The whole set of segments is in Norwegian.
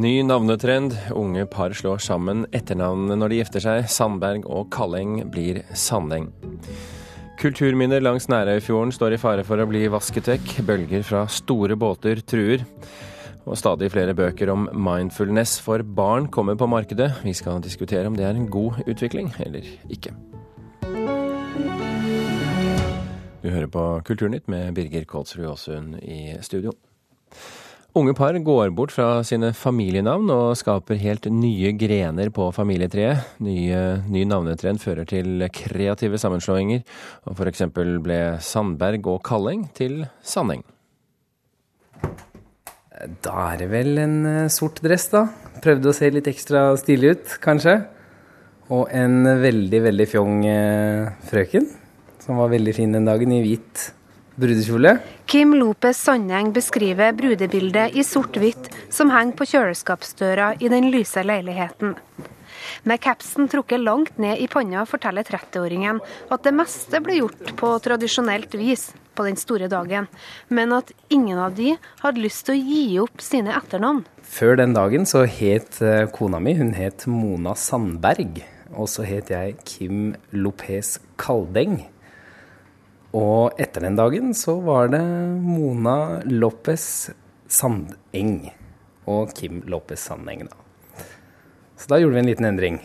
Ny navnetrend. Unge par slår sammen etternavnene når de gifter seg. Sandberg og Kalleng blir Sandeng. Kulturminner langs Nærøyfjorden står i fare for å bli vasket vekk. Bølger fra store båter truer. Og stadig flere bøker om mindfulness for barn kommer på markedet. Vi skal diskutere om det er en god utvikling eller ikke. Du hører på Kulturnytt med Birger Kolsrud Aasund i studio. Unge par går bort fra sine familienavn og skaper helt nye grener på familietreet. Nye, ny navnetrend fører til kreative sammenslåinger, og f.eks. ble Sandberg og Kalleng til Sandeng. Da er det vel en eh, sort dress, da. Prøvde å se litt ekstra stilig ut, kanskje. Og en veldig, veldig fjong eh, frøken, som var veldig fin den dagen, i hvit brudekjole. Kim Lopez Sandeng beskriver brudebildet i sort-hvitt som henger på kjøleskapsdøra i den lyse leiligheten. Med capsen trukket langt ned i panna forteller 30-åringen at det meste ble gjort på tradisjonelt vis på den store dagen, men at ingen av de hadde lyst til å gi opp sine etternavn. Før den dagen så het eh, kona mi hun het Mona Sandberg. Og så het jeg Kim Lopez Kaldeng. Og etter den dagen så var det Mona Lopez Sandeng og Kim Lopez Sandeng, da. Så da gjorde vi en liten endring.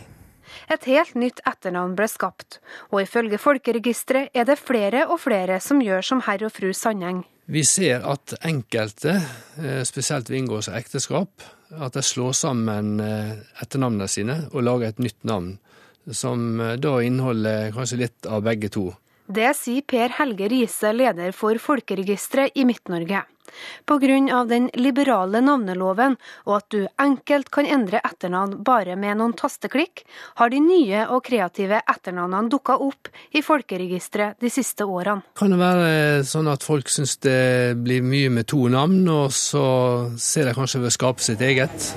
Et helt nytt etternavn ble skapt, og ifølge Folkeregisteret er det flere og flere som gjør som herr og fru Sandeng. Vi ser at enkelte, eh, spesielt ved inngåelse av ekteskap, at de slår sammen eh, etternavnene sine og lager et nytt navn, som eh, da inneholder kanskje litt av begge to. Det sier Per Helge Riise, leder for Folkeregisteret i Midt-Norge. Pga. den liberale navneloven og at du enkelt kan endre etternavn bare med noen tasteklikk, har de nye og kreative etternavnene dukka opp i Folkeregisteret de siste årene. Kan det være sånn at folk syns det blir mye med to navn, og så ser de kanskje ved å skape sitt eget?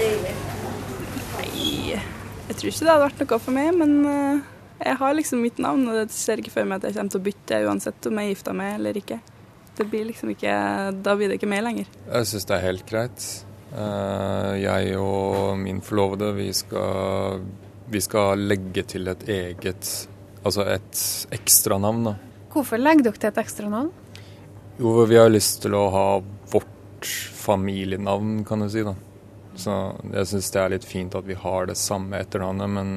Nei, jeg tror ikke det hadde vært noe for meg, men eh, jeg har liksom mitt navn, og det ser ikke for meg at jeg kommer til å bytte uansett om jeg er gifta meg eller ikke. Det blir liksom ikke, Da blir det ikke meg lenger. Jeg syns det er helt greit. Eh, jeg og min forlovede, vi skal, vi skal legge til et eget Altså et ekstranavn, da. Hvorfor legger dere til et ekstranavn? Jo, vi har lyst til å ha vårt familienavn, kan du si, da. Så jeg syns det er litt fint at vi har det samme etternavnet, men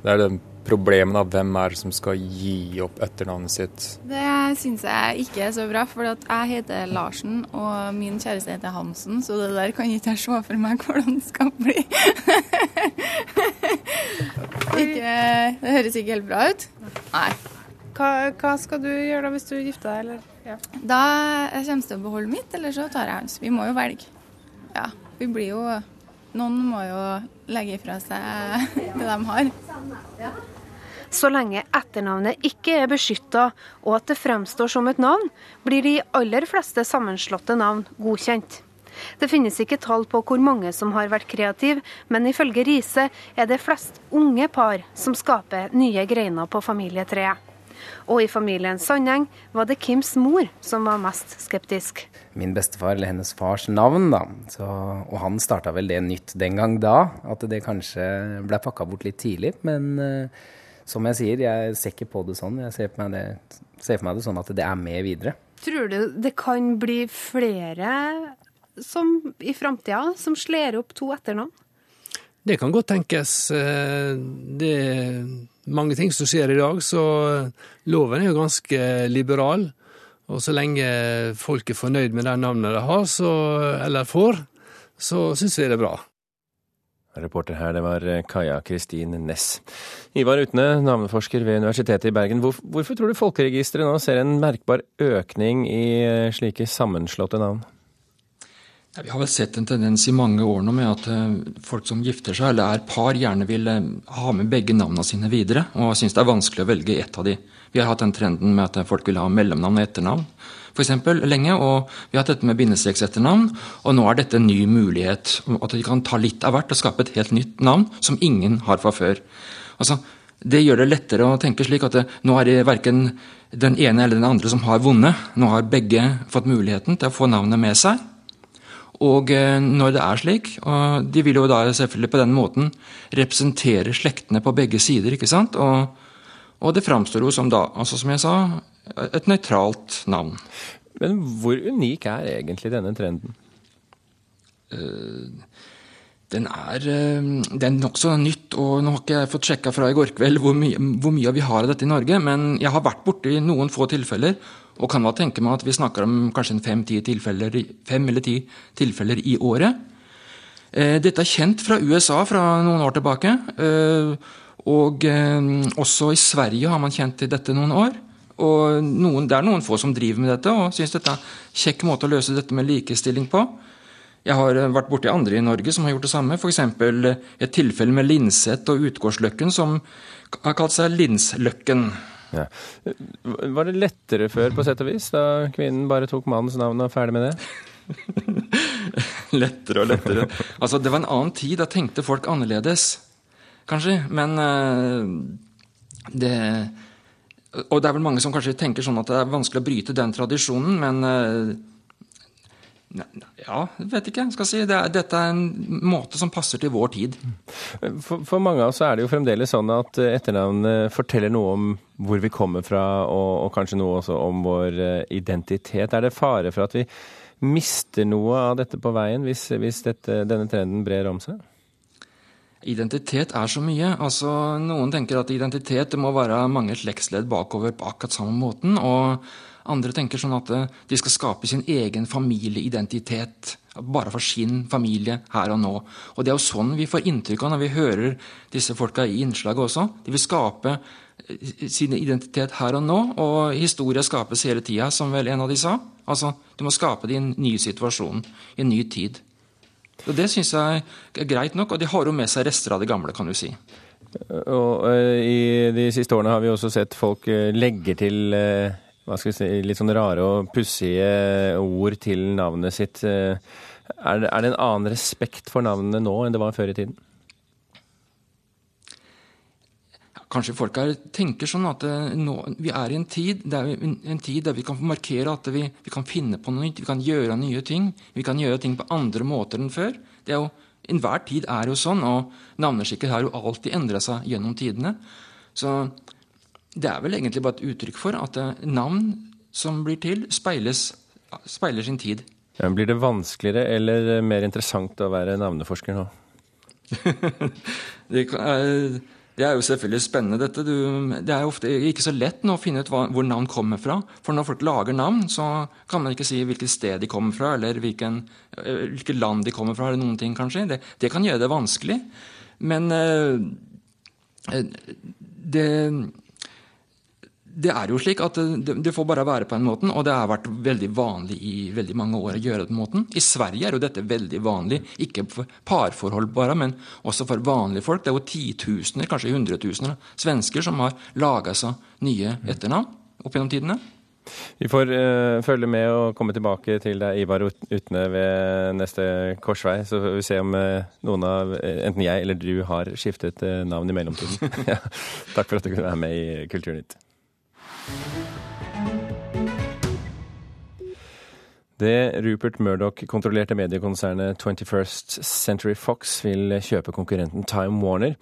det er det problemet da, hvem er det som skal gi opp etternavnet sitt? Det syns jeg ikke er så bra, for jeg heter Larsen og min kjæreste heter Hansen, så det der kan ikke jeg se for meg hvordan det skal bli. ikke, det høres ikke helt bra ut. Nei. Hva, hva, skal du gjøre da hvis du gifter deg, eller? Ja. Da jeg kommer til å beholde mitt, eller så tar jeg hans. Vi må jo velge. Ja, vi blir jo Noen må jo legge ifra seg det de har. Så lenge etternavnet ikke er beskytta og at det fremstår som et navn, blir de aller fleste sammenslåtte navn godkjent. Det finnes ikke tall på hvor mange som har vært kreative, men ifølge Riise er det flest unge par som skaper nye greiner på familietreet. Og i familien Sandeng var det Kims mor som var mest skeptisk. Min bestefar, eller hennes fars navn, da. Så, og han starta vel det nytt den gang da. At det kanskje ble pakka bort litt tidlig. Men uh, som jeg sier, jeg ser ikke på det sånn. Jeg ser, for meg det, ser for meg det sånn at det er med videre. Tror du det kan bli flere som i framtida som slår opp to etternavn? Det kan godt tenkes. Eh, det er mange ting som skjer i dag, så loven er jo ganske liberal. Og så lenge folk er fornøyd med det navnet de har, så, eller får, så syns vi det er bra. Reporter her, det var eh, Kaja Kristin Næss. Ivar Utne, navneforsker ved Universitetet i Bergen. Hvorfor tror du Folkeregisteret nå ser en merkbar økning i eh, slike sammenslåtte navn? Ja, vi har vel sett en tendens i mange år nå med at eh, folk som gifter seg, eller er par, gjerne vil ha med begge navnene sine videre, og syns det er vanskelig å velge ett av de. Vi har hatt den trenden med at folk vil ha mellomnavn og etternavn f.eks. lenge, og vi har hatt dette med bindestreksetternavn. Og nå er dette en ny mulighet. At de kan ta litt av hvert og skape et helt nytt navn som ingen har fra før. Altså, det gjør det lettere å tenke slik at det, nå er det verken den ene eller den andre som har vunnet. Nå har begge fått muligheten til å få navnet med seg. Og eh, når det er slik, og de vil jo da selvfølgelig på den måten representere slektene på begge sider, ikke sant? Og, og det framstår jo som da, altså som jeg sa, et nøytralt navn. Men hvor unik er egentlig denne trenden? Uh, den er, uh, det er nokså nytt, og nå har ikke jeg fått sjekka fra i går kveld hvor, my hvor mye vi har av dette i Norge, men jeg har vært borti noen få tilfeller og kan da tenke meg at vi snakker om kanskje fem, tilfeller, fem eller ti tilfeller i året. Eh, dette er kjent fra USA fra noen år tilbake. Eh, og eh, også i Sverige har man kjent til dette noen år. Og noen, det er noen få som driver med dette og syns dette er en kjekk måte å løse dette med likestilling på. Jeg har vært borti andre i Norge som har gjort det samme. F.eks. et tilfelle med Linseth og Utgårdsløkken som har kalt seg Linsløkken. Ja. Var det lettere før, på sett og vis, da kvinnen bare tok mannens navn og ferdig med det? lettere og lettere. Altså, det var en annen tid. Da tenkte folk annerledes, kanskje. Men uh, det Og det er vel mange som kanskje tenker sånn at det er vanskelig å bryte den tradisjonen, men uh, ja, vet ikke. skal si. Det er, dette er en måte som passer til vår tid. For, for, mange av oss er det jo fremdeles sånn at eh, etternavnet forteller noe om hvor vi kommer fra, og, og, kanskje noe også om vår eh, identitet. Er det fare for at vi mister noe av dette på veien hvis, hvis dette, denne trenden brer om seg? Identitet er så mye. Altså, noen tenker at identitet det må være mange slektsledd bakover på akkurat samme måten. og andre tenker sånn at eh, de skal skape sin egen familieidentitet. Bare for sin familie her og nå. Og Det er jo sånn vi får inntrykk av når vi hører disse folka i innslaget også. De vil skape eh, sin identitet her og nå, og historie skapes hele tida, som vel en av de sa. Altså, Du må skape din nye situasjon, en ny tid. Og Det syns jeg er greit nok, og de har jo med seg rester av det gamle, kan du si. Og uh, I de siste årene har vi også sett folk uh, legge til uh, hva skal vi si, litt sånn rare og pussige ord til navnet sitt. Er det, er det en annen respekt for navnet nå enn det var før i tiden? Kanskje folk her tenker sånn at eh, nå, vi er i en tid, der vi, en tid der vi kan markere at vi, vi, kan finne på noe nytt, vi kan gjøre nye ting. Vi kan gjøre ting på andre måter enn før. Det er jo, Enhver tid er jo sånn, og navneskikker har jo alltid endra seg gjennom tidene. Så det er vel egentlig bare et uttrykk for at eh, navn som blir til, speiles, speiler sin tid. Ja, blir det vanskeligere eller mer interessant å være navneforsker nå? det, er, det, er, jo selvfølgelig spennende, dette. Du, det er jo ofte ikke så lett nå å finne ut hva, hvor navn kommer fra. For når folk lager navn, så kan man ikke si hvilket sted de kommer fra, eller hvilken, eh, hvilket land de kommer fra, eller noen ting, kanskje. Det, det kan gjøre det vanskelig. Men uh, det det er jo slik at det, det, får bare være på en måte, og det har vært veldig vanlig i veldig mange år å gjøre det på den måten. I Sverige er jo dette veldig vanlig, ikke for parforhold bare, men også for vanlige folk. Det er jo titusener, kanskje hundretusener svensker som har laga seg nye etternavn opp gjennom tidene. Vi får uh, følge med og komme tilbake til deg, Ivar Utne, ved neste korsvei. Så får vi se om uh, noen av uh, enten jeg eller du har skiftet navn i mellomtiden. ja. Takk for at du kunne være med i Kulturnytt. Det Rupert Murdoch-kontrollerte mediekonsernet 21st Century Fox vil kjøpe konkurrenten Time Warner.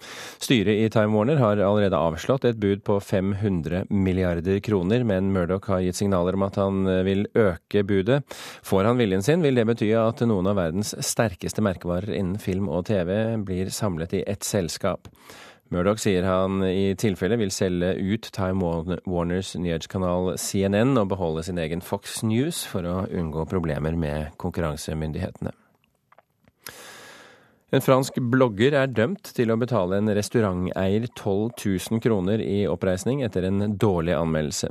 Styret i Time Warner har allerede avslått et bud på 500 milliarder kroner, men Murdoch har gitt signaler om at han vil øke budet. Får han viljen sin, vil det bety at noen av verdens sterkeste merkevarer innen film og TV blir samlet i ett selskap. Murdoch sier han i tilfelle vil selge ut Time Warners nyhetskanal CNN og beholde sin egen Fox News for å unngå problemer med konkurransemyndighetene. En fransk blogger er dømt til å betale en restauranteier 12 000 kroner i oppreisning etter en dårlig anmeldelse.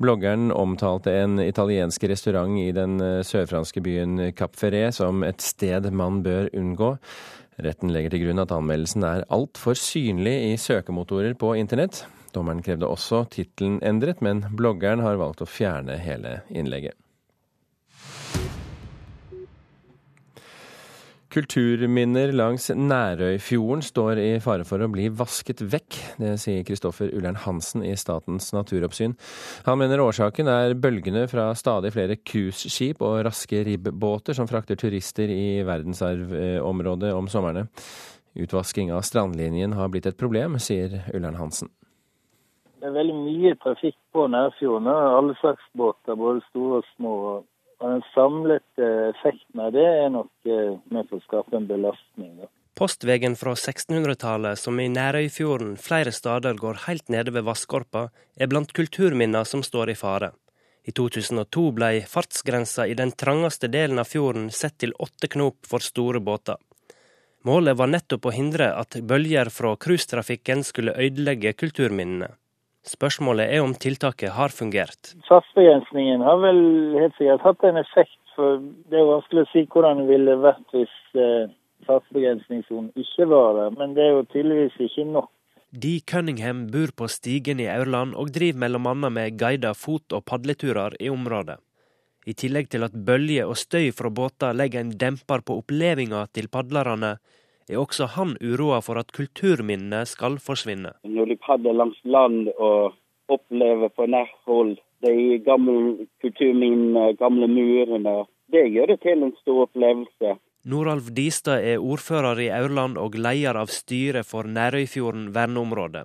Bloggeren omtalte en italiensk restaurant i den sørfranske byen Cap Ferré som et sted man bør unngå. Retten legger til grunn at anmeldelsen er altfor synlig i søkemotorer på internett. Dommeren krevde også tittelen endret, men bloggeren har valgt å fjerne hele innlegget. Kulturminner langs Nærøyfjorden står i fare for å bli vasket vekk. Det sier Kristoffer Ullern Hansen i Statens naturoppsyn. Han mener årsaken er bølgene fra stadig flere cruiseskip og raske ribbåter som frakter turister i verdensarvområdet om somrene. Utvasking av strandlinjen har blitt et problem, sier Ullern Hansen. Det er veldig mye trafikk på Nærfjorden. Alle slags båter, både store og små. Og den samlede effekten av det er nok eh, med på å skape en belastning. Da. Postvegen fra 1600-tallet, som i Nærøyfjorden flere steder går helt nede ved vannskorpa, er blant kulturminner som står i fare. I 2002 ble fartsgrensa i den trangeste delen av fjorden sett til åtte knop for store båter. Målet var nettopp å hindre at bølger fra cruisetrafikken skulle ødelegge kulturminnene. Spørsmålet er om tiltaket har fungert. Fartsbegrensningen har vel helt sikkert hatt en effekt. for Det er vanskelig å si hvordan det ville vært hvis eh, fartsbegrensningssonen ikke var der. Men det er jo tydeligvis ikke nok. Dee Cunningham bor på Stigen i Aurland og driver bl.a. med guidede fot- og padleturer i området. I tillegg til at bølger og støy fra båter legger en demper på opplevelsen til padlerne, er også han uroa for at kulturminnene skal forsvinne. Når du padler langs land og opplever på nært hold de gamle kulturminnene, gamle murene, det gjør det til en stor opplevelse. Noralf Distad er ordfører i Aurland og leder av styret for Nærøyfjorden verneområde.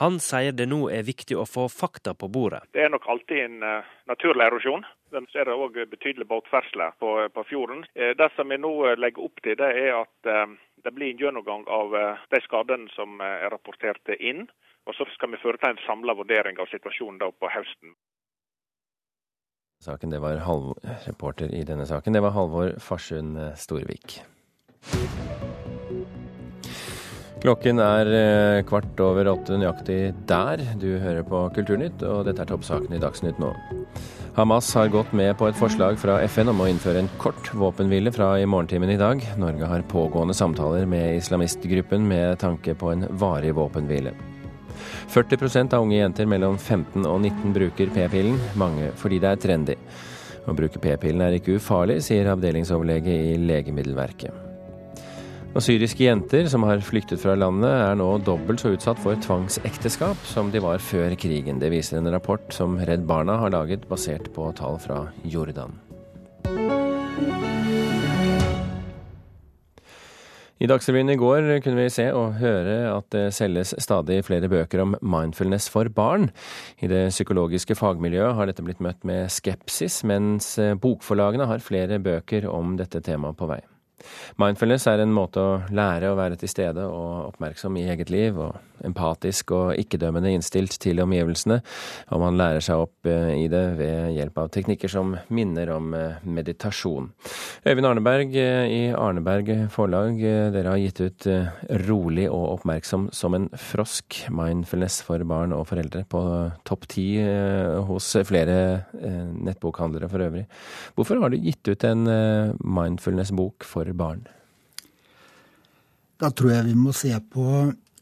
Han sier det nå er viktig å få fakta på bordet. Det er nok alltid en uh, naturlig erosjon. Så er det òg betydelig båtferdsel på, på, fjorden. Uh, det som vi nå legger opp til, det er at uh, det blir en gjennomgang av de skadene som er rapportert inn. Og så skal vi foreta en samla vurdering av situasjonen da på høsten. Saken, det var Halvor, reporter i denne saken, det var Halvor Farsund Storvik. Klokken er eh, kvart over åtte nøyaktig der. Du hører på Kulturnytt, og dette er toppsaken i Dagsnytt nå. Hamas har gått med på et forslag fra FN om å innføre en kort våpenhvile fra i morgentimen i dag. Norge har pågående samtaler med islamistgruppen med tanke på en varig våpenhvile. 40% av unge jenter mellom 15 og 19 bruker p-pillen, mange fordi det er trendy. Å bruke p-pillen er ikke ufarlig, sier avdelingsoverlege i Legemiddelverket. Og Syriske jenter som har flyktet fra landet, er nå dobbelt så utsatt for tvangsekteskap som de var før krigen. Det viser en rapport som Redd Barna har laget basert på tall fra Jordan. I Dagsrevyen i går kunne vi se og høre at det selges stadig flere bøker om mindfulness for barn. I det psykologiske fagmiljøet har dette blitt møtt med skepsis, mens bokforlagene har flere bøker om dette temaet på vei. Mindfulness er en måte å lære å være til stede og oppmerksom i eget liv, og empatisk og ikke-dømmende innstilt til omgivelsene, og man lærer seg opp eh, i det ved hjelp av teknikker som minner om eh, meditasjon. Øyvind Arneberg eh, i Arneberg forlag, dere har gitt ut Rolig og oppmerksom som en frosk, mindfulness for barn og foreldre, på topp ti hos flere nettbokhandlere for øvrig. Hvorfor har du gitt ut en mindfulness-bok for barn? Da tror jeg vi må se på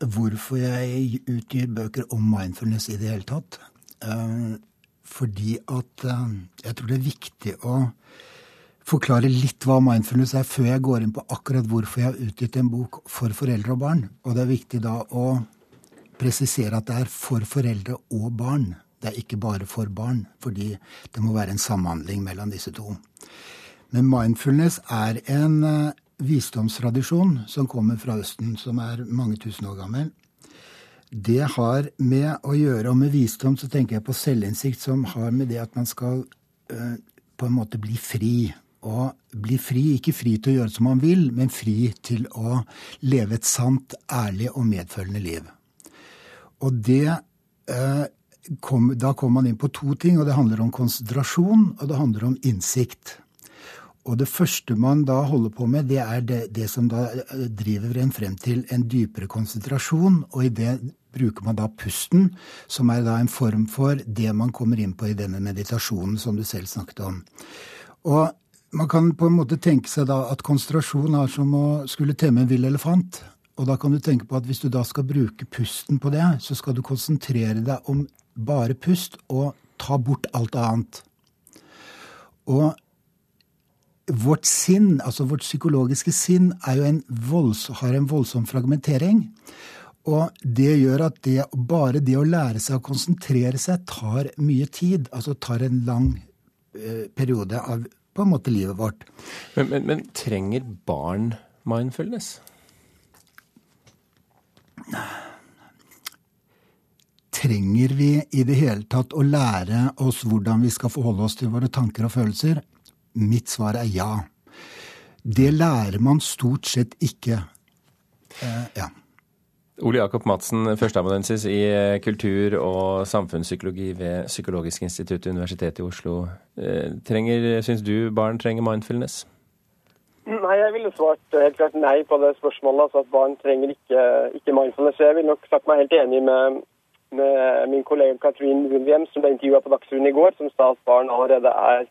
hvorfor jeg utgir bøker om mindfulness i det hele tatt. Eh, fordi at eh, jeg tror det er viktig å forklare litt hva mindfulness er, før jeg går inn på akkurat hvorfor jeg har utgitt en bok for foreldre og barn. Og det er viktig da å presisere at det er for foreldre og barn. Det er ikke bare for barn, fordi det må være en samhandling mellom disse to. Men mindfulness er en eh, visdomstradisjon som kommer fra Østen, som er mange tusen år gammel. Det har med å gjøre, og med visdom så tenker jeg på selvinnsikt, som har med det at man skal uh, på en måte bli fri. Og bli fri, ikke fri til å gjøre som man vil, men fri til å leve et sant, ærlig og medfølende liv. Og det eh, kom, Da kommer man inn på to ting, og det handler om konsentrasjon, og det handler om innsikt. Og det første man da holder på med, det er det, det, som da eh, driver en frem til en dypere konsentrasjon. Og i det bruker man da pusten, som er da en form for det man kommer inn på i denne meditasjonen som du selv snakket om. Og man kan på en måte tenke seg da at konsentrasjon er som å skulle temme en vill elefant. Og da kan du tenke på at hvis du da skal bruke pusten på det, så skal du konsentrere deg om bare pust og ta bort alt annet. Og vårt sinn, altså vårt psykologiske sinn, en volds, har en voldsom fragmentering. Og det gjør at det, bare det å lære seg å konsentrere seg tar mye tid. Altså tar en lang eh, periode av på en måte livet vårt. Men, men, men trenger barn mindfulness? Trenger vi i det hele tatt å lære oss hvordan vi skal forholde oss til våre tanker og følelser? Mitt svar er ja. Det lærer man stort sett ikke. Eh, ja. Ole Jakob Madsen, førsteamanuensis i eh, kultur- og samfunnspsykologi ved Psykologisk institutt, Universitetet i Oslo. Eh, trenger, Syns du barn trenger mindfulness? Nei, jeg ville svart helt klart nei på det spørsmålet. altså At barn trenger ikke, ikke mindfulness. Jeg vil nok sagt meg helt enig med, med min kollega Katrin Williams, som ble intervjua på Dagsrevyen i går, som sa at barn allerede er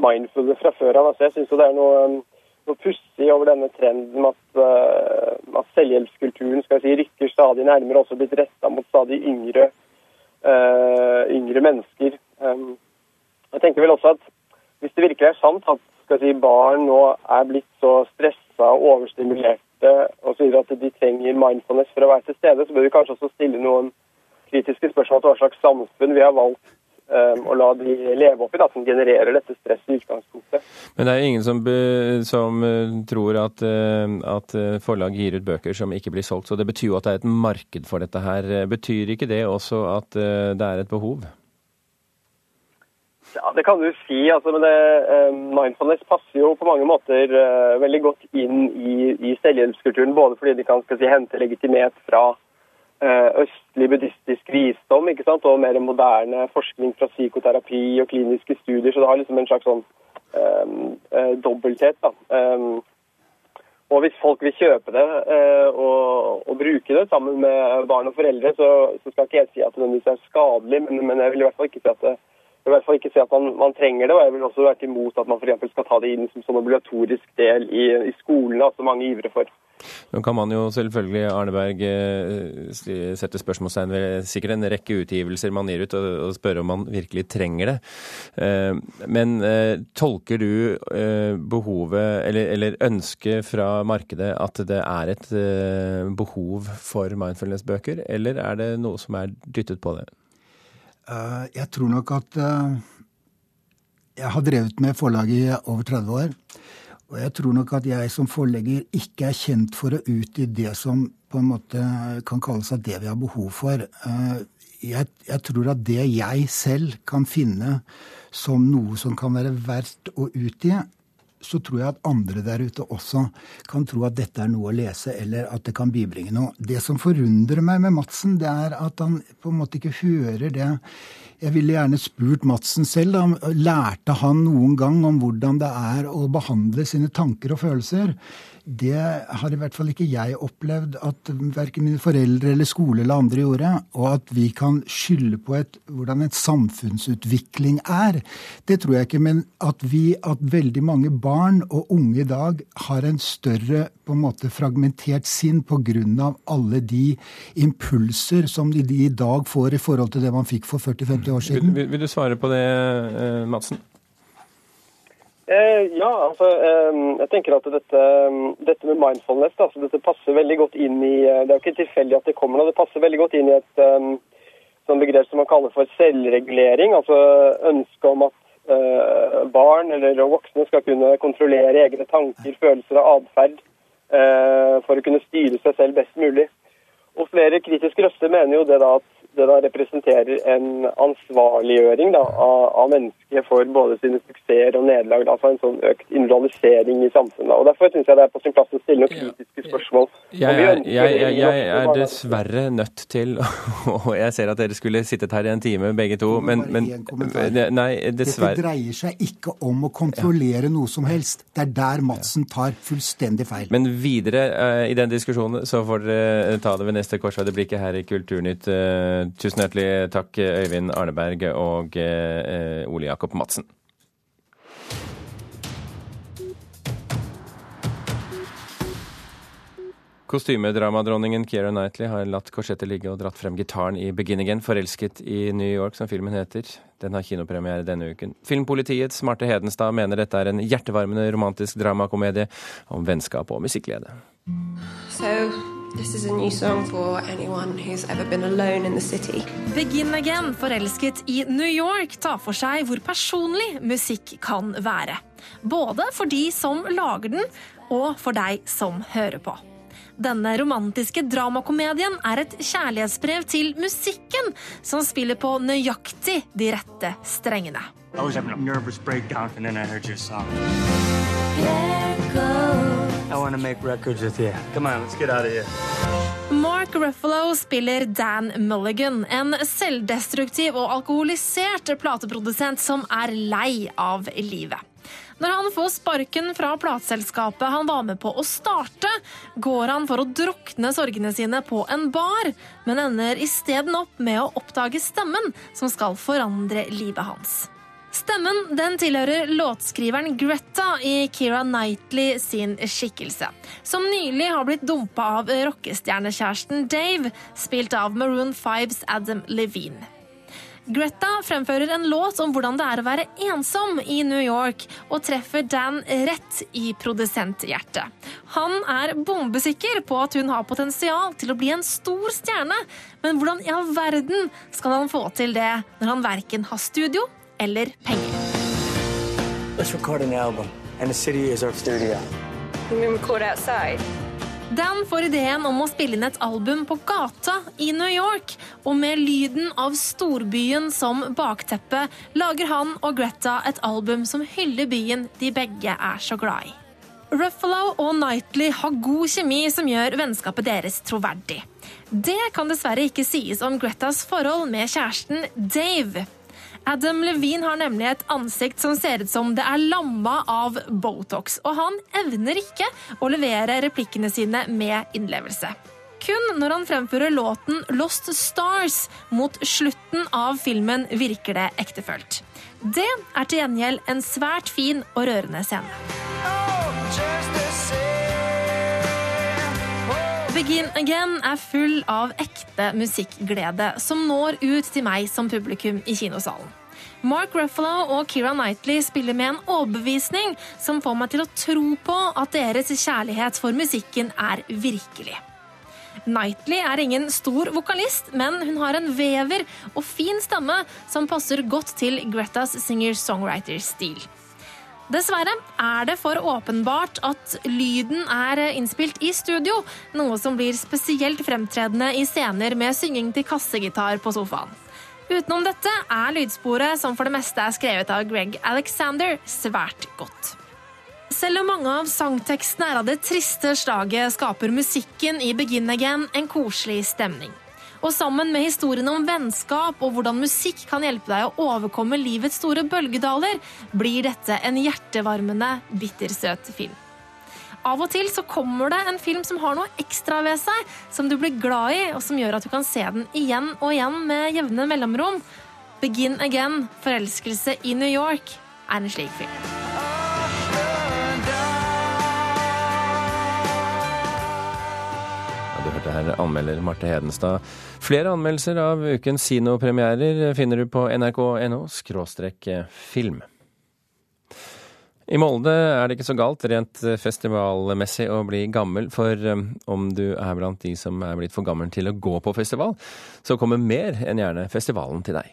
mindfulle fra før av. Altså, jeg syns det er noe noe pussig over denne trenden med at, uh, at selvhjelpskulturen skal si, rykker stadig nærmere, også blitt retta mot stadig yngre, uh, yngre mennesker. Um, jeg tenker vel også at hvis det virkelig er sant at si, barn nå er blitt så stressa og overstimulerte og så at de trenger mindfulness for å være til stede, så bør vi kanskje også stille noen kritiske spørsmål til hva slags samfunn vi har valgt um, og la de leve oppi, da, som genererer dette stresset i utgangspunktet. Men det er ingen som, som uh, tror at, uh, at, uh, forlag gir ut bøker som ikke blir solgt, så det betyr jo at det er et marked for dette her. Betyr ikke det også at det er et behov? Ja, Det kan du si. altså, men det, Mindfulness passer jo på mange måter veldig godt inn i, i selvhjelpskulturen. Både fordi de kan si, hente legitimitet fra Eh, østlig buddhistisk visdom ikke sant? og mer moderne forskning fra psykoterapi og kliniske studier. Så det har liksom en slags sånn um, uh, dobbelthet. da. Um, og hvis folk vil kjøpe det uh, og, og, bruke det sammen med barn og foreldre, så, så skal ikke jeg si at det er skadelig, men, men, jeg vil i hvert fall ikke si at det i hvert fall ikke si at man, man, trenger det, og jeg vil også være imot at man f.eks. skal ta det inn som sånn obligatorisk del i, i skolene, altså mange ivrer for. Nå kan man jo selvfølgelig, Arneberg, eh, sette spørsmålstegn ved sikkert en rekke utgivelser man gir ut, og, spørre om man virkelig trenger det. Eh, men eh, tolker du behovet, eller, eller ønsket fra markedet, at det er et behov for mindfulness-bøker, eller er det noe som er dyttet på det? Jeg tror nok at Jeg har drevet med forlag i over 30 år. Og jeg tror nok at jeg som forlegger ikke er kjent for å utgi det som på en måte kan kalles at det vi har behov for. Eh, jeg, jeg, tror at det jeg selv kan finne som noe som kan være verdt å utgi, så tror jeg at andre der ute også kan tro at dette er noe å lese, eller at det kan bibringe noe. Det som forundrer meg med Madsen, det er at han på en måte ikke hører det. Jeg ville gjerne spurt Madsen selv. Da. Lærte han noen gang om hvordan det er å behandle sine tanker og følelser? Det har i hvert fall ikke jeg opplevd at verken mine foreldre eller skole eller andre gjorde. Og at vi kan skylde på et, hvordan en samfunnsutvikling er, det tror jeg ikke. Men at vi, at veldig mange barn og unge i dag har en større på en måte fragmentert sinn pga. alle de impulser som de, de, i dag får i forhold til det man fikk for 40-50 år siden. Vil, vil, du svare på det, eh, Madsen? Eh, ja, altså eh, jeg tenker at dette, dette med mindfulness altså, dette passer veldig godt inn i eh, Det er jo ikke tilfeldig at det kommer nå. Det passer veldig godt inn i et um, sånn begrep som man kaller for selvregulering. Altså ønsket om at uh, barn eller voksne skal kunne kontrollere egne tanker, følelser og atferd uh, for å kunne styre seg selv best mulig. Og flere kritiske røster mener jo det da at det da representerer en ansvarliggjøring da, av, av, mennesket for både sine suksesser og nederlag. Altså en sånn økt individualisering i samfunnet. Og Derfor syns jeg det er på sin plass å stille noen kritiske spørsmål. Jeg, jeg, jeg, jeg er dessverre nødt til, og jeg ser at dere skulle sittet her i en time begge to, men, men nei, dessverre Dette dreier seg ikke om å kontrollere noe som helst. Det er der Madsen tar fullstendig feil. Men videre uh, i den diskusjonen så får dere ta det ved neste korsvei. Det blir ikke her i Kulturnytt. Uh, Tusen hjertelig takk, Øyvind Arneberg og eh, Ole Jakob Madsen. Kostymedramadronningen Keira Knightley har latt korsettet ligge og dratt frem gitaren i Begin Again, forelsket i New York, som filmen heter. Den har kinopremiere denne uken. Filmpolitiets Marte Hedenstad mener dette er en hjertevarmende romantisk dramakomedie om vennskap og musikkglede. So, this is a new song for anyone who's ever been alone in the city. Begin Again, forelsket i New York, tar for seg hvor personlig musikk kan være. Både for de som lager den, og for deg som hører på. Denne romantiske dramakomedien er et kjærlighetsbrev til musikken, som spiller på nøyaktig de rette strengene. I was having a nervous breakdown, and then I heard your song. Mark Ruffalo spiller Dan Mulligan, en selvdestruktiv og alkoholisert plateprodusent som er lei av livet. Når han får sparken fra plateselskapet han var med på å starte, går han for å drukne sorgene sine på en bar, men ender isteden opp med å oppdage stemmen som skal forandre livet hans. Stemmen den tilhører låtskriveren Greta i Keira Knightley sin skikkelse, som nylig har blitt dumpa av rockestjernekjæresten Dave, spilt av Maroon 5s Adam Levine. Greta fremfører en låt om hvordan det er å være ensom i New York, og treffer Dan rett i produsenthjertet. Han er bombesikker på at hun har potensial til å bli en stor stjerne, men hvordan i all verden skal han få til det når han verken har studio eller penger? Let's record an album, and the city is our studio. We can record outside. Dan får ideen om å spille inn et album på gata i New York, og med lyden av storbyen som bakteppe lager han og Greta et album som hyller byen de begge er så glad i. Ruffalo og Knightley har god kjemi som gjør vennskapet deres troverdig. Det kan dessverre ikke sies om Gretas forhold med kjæresten Dave. Adam Levine har nemlig et ansikt som ser ut som det er lamma av Botox, og han evner ikke å levere replikkene sine med innlevelse. Kun når han fremfører låten Lost Stars mot slutten av filmen, virker det ektefølt. Det er til gjengjeld en svært fin og rørende scene. Begin Again er full av ekte musikkglede som når ut til meg som publikum i kinosalen. Mark Ruffalo og Keira Knightley spiller med en overbevisning som får meg til å tro på at deres kjærlighet for musikken er virkelig. Knightley er ingen stor vokalist, men hun har en vever og fin stemme som passer godt til Gretas singer-songwriter-stil. Dessverre er det for åpenbart at lyden er innspilt i studio, noe som blir spesielt fremtredende i scener med synging til kassegitar på sofaen. Utenom dette er lydsporet, som for det meste er skrevet av Greg Alexander, svært godt. Selv om mange av sangtekstene er av det triste slaget, skaper musikken i Begin Again en koselig stemning. Og sammen med historien om vennskap og hvordan musikk kan hjelpe deg å overkomme livets store bølgedaler, blir dette en hjertevarmende, bittersøt film. Av og til så kommer det en film som har noe ekstra ved seg, som du blir glad i, og som gjør at du kan se den igjen og igjen med jevne mellomrom. Begin Again, forelskelse i New York, er en slik film. Her anmelder Marte Hedenstad. Flere anmeldelser av ukens kinopremierer finner du på nrk.no film. I Molde er det ikke så galt rent festivalmessig å bli gammel, for um, om du er blant de som er blitt for gammel til å gå på festival, så kommer mer enn gjerne festivalen til deg.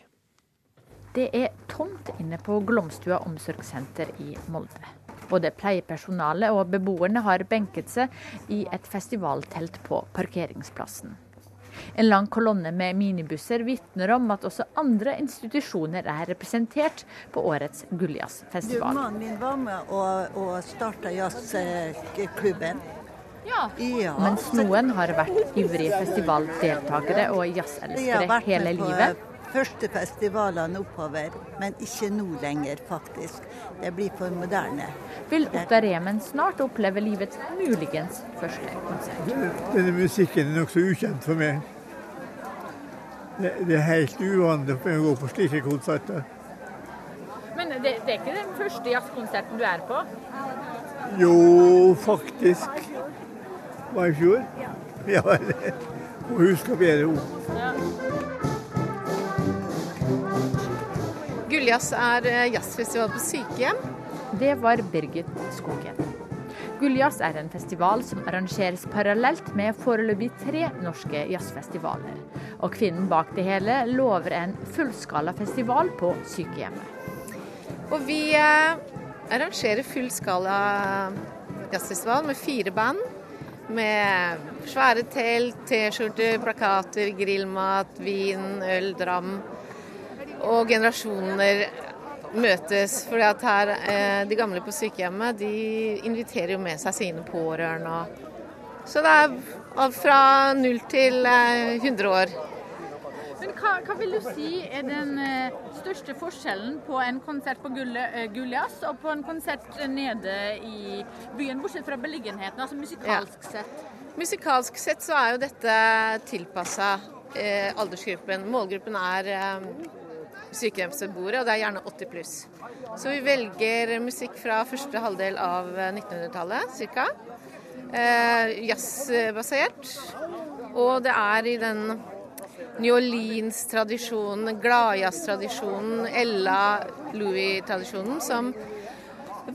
Det er tomt inne på Glomstua omsorgssenter i Molde. Både pleiepersonalet og beboerne har benket seg i et festivaltelt på parkeringsplassen. En lang kolonne med minibusser vitner om at også andre institusjoner er representert på årets Gulljazzfestival. Mannen min var med og, og starta jazzklubben. Ja. ja. Mens noen har vært ivrige festivaldeltakere og jazzelskere hele livet. Første festivalene oppover, men ikke nå lenger, faktisk. Det blir for moderne. Vil Otta Remen snart oppleve livets muligens første konsert? Denne musikken er nokså ukjent for meg. Det, det er helt uvanlig for meg å gå på slike konserter. Men det, det er ikke den første jazzkonserten du er på? Jo, faktisk. Var i fjor. Ja, må huske bedre ord. Ja. Gulljazz er eh, jazzfestival på sykehjem. Det var Birgit Skogen. Gulljazz er en festival som arrangeres parallelt med foreløpig tre norske jazzfestivaler. Og kvinnen bak det hele lover en fullskala festival på sykehjemmet. Og vi eh, arrangerer fullskala jazzfestival med fire band. Med svære telt, T-skjorter, plakater, grillmat, vin, øl, dram. Og generasjoner møtes. For her, eh, de gamle på sykehjemmet de inviterer jo med seg sine pårørende. Så det er fra null til 100 eh, år. Men hva, hva, vil du si er den eh, største forskjellen på en konsert på Gullias og på en konsert nede i byen, bortsett fra beliggenheten, altså musikalsk ja. sett? Musikalsk sett så er jo dette tilpassa eh, aldersgruppen. Målgruppen er eh, sykehjemsbeboere, og det er gjerne 80 pluss. Så vi velger musikk fra første halvdel av 1900-tallet ca. Eh, jazzbasert. Og det er i den New Orleans-tradisjonen, gladjazz-tradisjonen, Ella Louis-tradisjonen som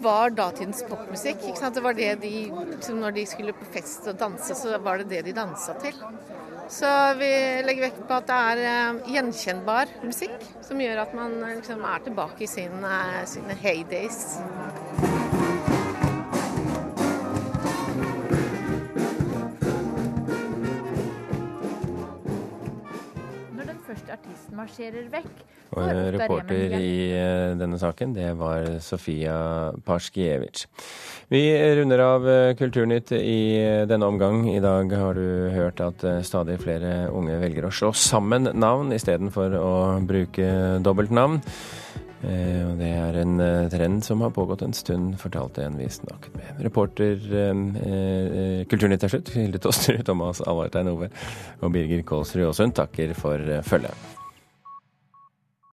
var datidens popmusikk. ikke sant? Det var det de, Når de skulle på fest og danse, så var det det de dansa til. Så vi legger vekt på at det er uh, gjenkjennbar musikk, som gjør at man liksom, er tilbake i sin, uh, sine heydays. Marsjerer vekk. Og reporter i eh, denne saken, det var Sofia Parskiewicz. Vi runder av eh, Kulturnytt i eh, denne omgang. I dag har du hørt at stadig flere unge velger å slå sammen navn istedenfor å bruke dobbeltnavn. Og det er en trend som har pågått en stund, fortalte en vi snakket med. Reporter eh, Kulturnytt er slutt. Hilde Tosterud, Thomas Alvartein Ove og Birger Kålsrud Aasund takker for følget.